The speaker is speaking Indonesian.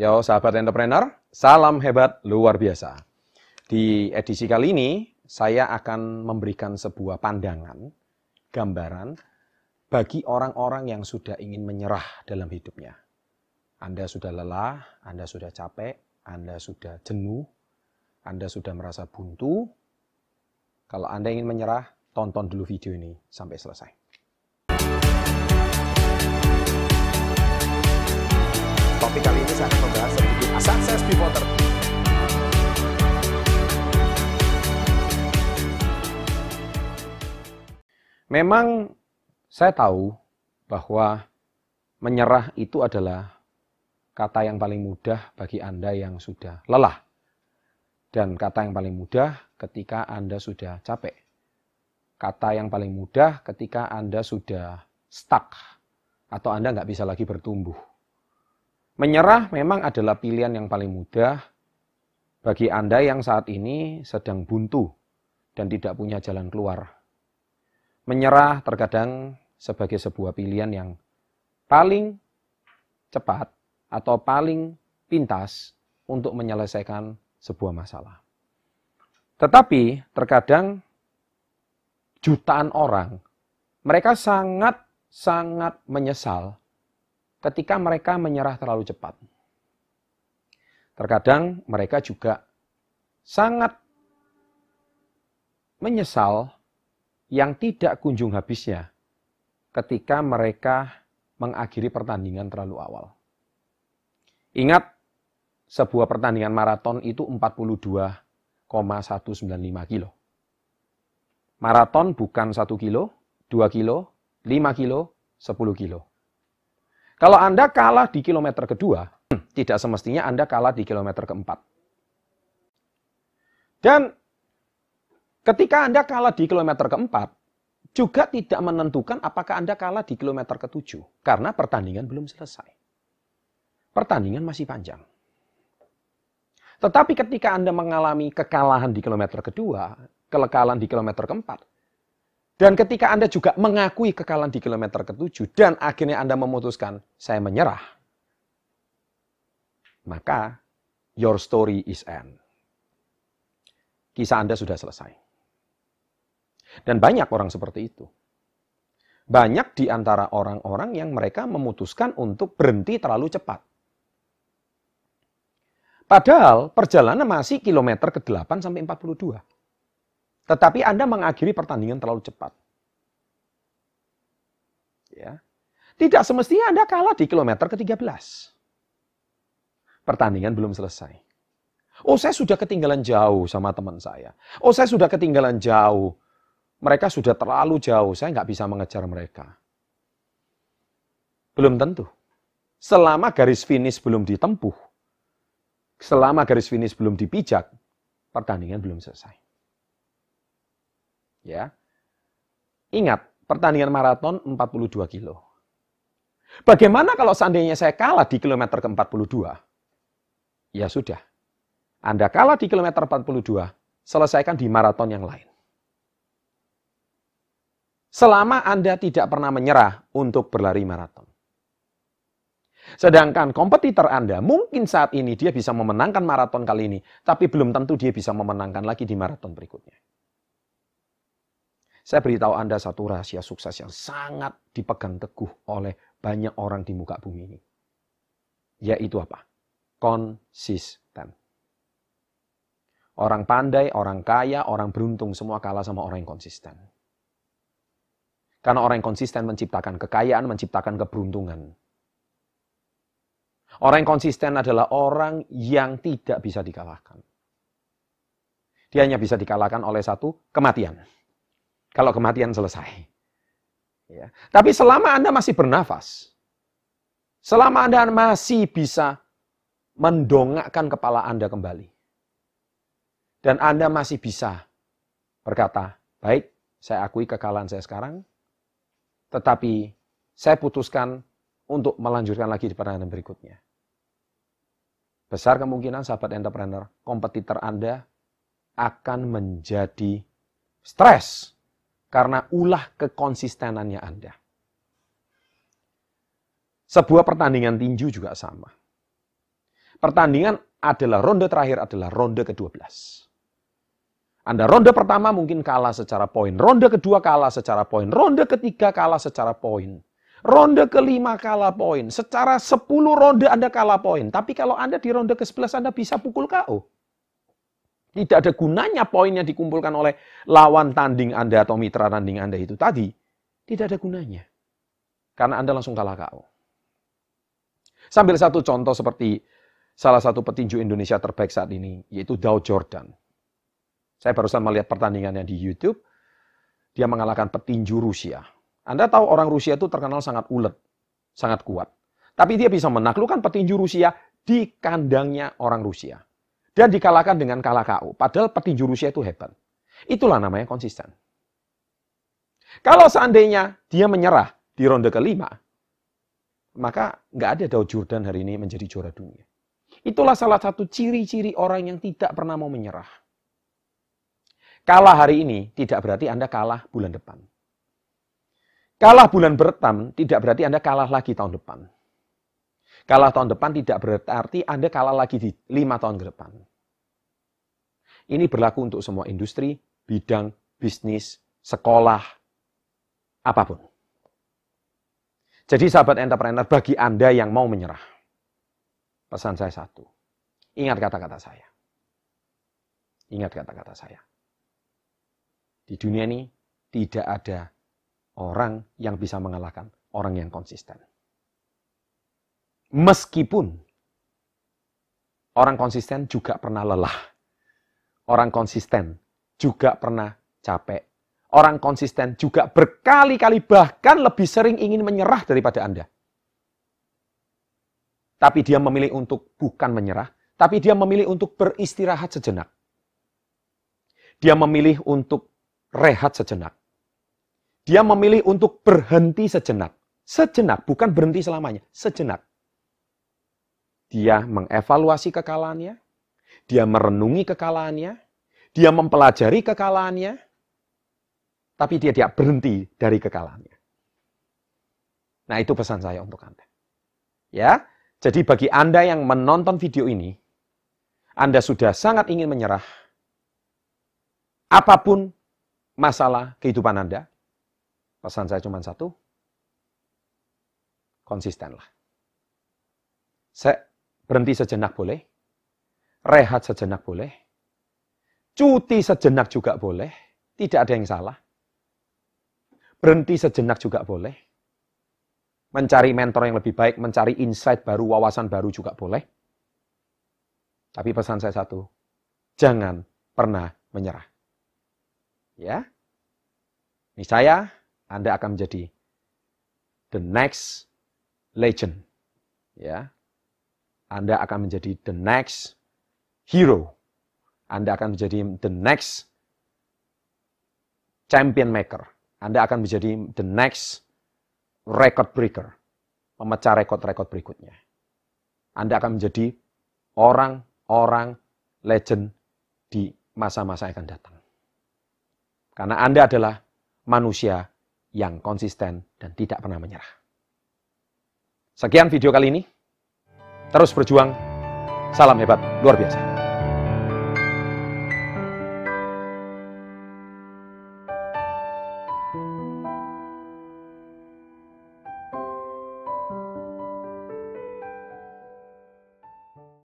Yo sahabat entrepreneur, salam hebat luar biasa. Di edisi kali ini, saya akan memberikan sebuah pandangan, gambaran, bagi orang-orang yang sudah ingin menyerah dalam hidupnya. Anda sudah lelah, Anda sudah capek, Anda sudah jenuh, Anda sudah merasa buntu. Kalau Anda ingin menyerah, tonton dulu video ini sampai selesai. Topik kali ini saya akan membahas sedikit sukses 30. Memang saya tahu bahwa menyerah itu adalah kata yang paling mudah bagi Anda yang sudah lelah. Dan kata yang paling mudah ketika Anda sudah capek. Kata yang paling mudah ketika Anda sudah stuck atau Anda nggak bisa lagi bertumbuh. Menyerah memang adalah pilihan yang paling mudah bagi Anda yang saat ini sedang buntu dan tidak punya jalan keluar. Menyerah terkadang sebagai sebuah pilihan yang paling cepat atau paling pintas untuk menyelesaikan sebuah masalah. Tetapi terkadang jutaan orang mereka sangat sangat menyesal ketika mereka menyerah terlalu cepat. Terkadang mereka juga sangat menyesal yang tidak kunjung habisnya ketika mereka mengakhiri pertandingan terlalu awal. Ingat, sebuah pertandingan maraton itu 42,195 kilo. Maraton bukan 1 kilo, 2 kilo, 5 kilo, 10 kilo. Kalau Anda kalah di kilometer kedua, tidak semestinya Anda kalah di kilometer keempat. Dan ketika Anda kalah di kilometer keempat, juga tidak menentukan apakah Anda kalah di kilometer ketujuh. Karena pertandingan belum selesai. Pertandingan masih panjang. Tetapi ketika Anda mengalami kekalahan di kilometer kedua, kekalahan di kilometer keempat, dan ketika Anda juga mengakui kekalahan di kilometer ketujuh dan akhirnya Anda memutuskan saya menyerah, maka your story is end. Kisah Anda sudah selesai. Dan banyak orang seperti itu. Banyak di antara orang-orang yang mereka memutuskan untuk berhenti terlalu cepat. Padahal perjalanan masih kilometer ke-8 sampai 42. Tetapi Anda mengakhiri pertandingan terlalu cepat. Ya. Tidak semestinya Anda kalah di kilometer ke-13. Pertandingan belum selesai. Oh, saya sudah ketinggalan jauh sama teman saya. Oh, saya sudah ketinggalan jauh. Mereka sudah terlalu jauh, saya nggak bisa mengejar mereka. Belum tentu. Selama garis finish belum ditempuh, selama garis finish belum dipijak, pertandingan belum selesai. Ya. Ingat, pertandingan maraton 42 kilo. Bagaimana kalau seandainya saya kalah di kilometer ke-42? Ya sudah. Anda kalah di kilometer 42, selesaikan di maraton yang lain. Selama Anda tidak pernah menyerah untuk berlari maraton. Sedangkan kompetitor Anda mungkin saat ini dia bisa memenangkan maraton kali ini, tapi belum tentu dia bisa memenangkan lagi di maraton berikutnya. Saya beritahu Anda satu rahasia sukses yang sangat dipegang teguh oleh banyak orang di muka bumi ini. Yaitu apa? Konsisten. Orang pandai, orang kaya, orang beruntung semua kalah sama orang yang konsisten. Karena orang yang konsisten menciptakan kekayaan, menciptakan keberuntungan. Orang yang konsisten adalah orang yang tidak bisa dikalahkan. Dia hanya bisa dikalahkan oleh satu kematian kalau kematian selesai. Ya. Tapi selama Anda masih bernafas, selama Anda masih bisa mendongakkan kepala Anda kembali, dan Anda masih bisa berkata, baik, saya akui kekalahan saya sekarang, tetapi saya putuskan untuk melanjutkan lagi di pertandingan berikutnya. Besar kemungkinan sahabat entrepreneur, kompetitor Anda akan menjadi stres karena ulah kekonsistenannya Anda. Sebuah pertandingan tinju juga sama. Pertandingan adalah ronde terakhir adalah ronde ke-12. Anda ronde pertama mungkin kalah secara poin, ronde kedua kalah secara poin, ronde ketiga kalah secara poin. Ronde kelima kalah poin. Secara 10 ronde Anda kalah poin. Tapi kalau Anda di ronde ke-11 Anda bisa pukul KO. Tidak ada gunanya poin yang dikumpulkan oleh lawan tanding Anda atau mitra tanding Anda itu tadi. Tidak ada gunanya. Karena Anda langsung kalah KO. Sambil satu contoh seperti salah satu petinju Indonesia terbaik saat ini, yaitu Dow Jordan. Saya barusan melihat pertandingannya di YouTube. Dia mengalahkan petinju Rusia. Anda tahu orang Rusia itu terkenal sangat ulet, sangat kuat. Tapi dia bisa menaklukkan petinju Rusia di kandangnya orang Rusia. Dan dikalahkan dengan kalah KO. Padahal petinju Rusia itu hebat. Itulah namanya konsisten. Kalau seandainya dia menyerah di ronde kelima, maka nggak ada Dow Jordan hari ini menjadi juara dunia. Itulah salah satu ciri-ciri orang yang tidak pernah mau menyerah. Kalah hari ini tidak berarti Anda kalah bulan depan. Kalah bulan bertam tidak berarti Anda kalah lagi tahun depan. Kalah tahun depan tidak berarti Anda kalah lagi di lima tahun ke depan. Ini berlaku untuk semua industri, bidang, bisnis, sekolah, apa pun. Jadi sahabat entrepreneur, bagi Anda yang mau menyerah, pesan saya satu. Ingat kata-kata saya. Ingat kata-kata saya. Di dunia ini tidak ada orang yang bisa mengalahkan orang yang konsisten. Meskipun orang konsisten juga pernah lelah. Orang konsisten juga pernah capek. Orang konsisten juga berkali-kali bahkan lebih sering ingin menyerah daripada Anda. Tapi dia memilih untuk bukan menyerah, tapi dia memilih untuk beristirahat sejenak. Dia memilih untuk rehat sejenak. Dia memilih untuk berhenti sejenak. Sejenak, bukan berhenti selamanya. Sejenak. Dia mengevaluasi kekalahannya. Dia merenungi kekalahannya. Dia mempelajari kekalahannya. Tapi dia tidak berhenti dari kekalahannya. Nah itu pesan saya untuk Anda. Ya, jadi bagi Anda yang menonton video ini, Anda sudah sangat ingin menyerah. Apa pun masalah kehidupan Anda, Pesan saya cuma satu, konsistenlah. Saya berhenti sejenak boleh, rehat sejenak boleh, cuti sejenak juga boleh, tidak ada yang salah. Berhenti sejenak juga boleh. Mencari mentor yang lebih baik, mencari insight baru, wawasan baru juga boleh. Tapi pesan saya satu, jangan pernah menyerah. Ya. Ini saya, anda akan menjadi the next legend. Ya. Anda akan menjadi the next hero. Anda akan menjadi the next champion maker. Anda akan menjadi the next record breaker. Memecah rekod-rekod berikutnya. Anda akan menjadi orang-orang legend di masa-masa yang akan datang. Karena Anda adalah manusia yang konsisten dan tidak pernah menyerah. Sekian video kali ini. Terus berjuang. Salam hebat, luar biasa.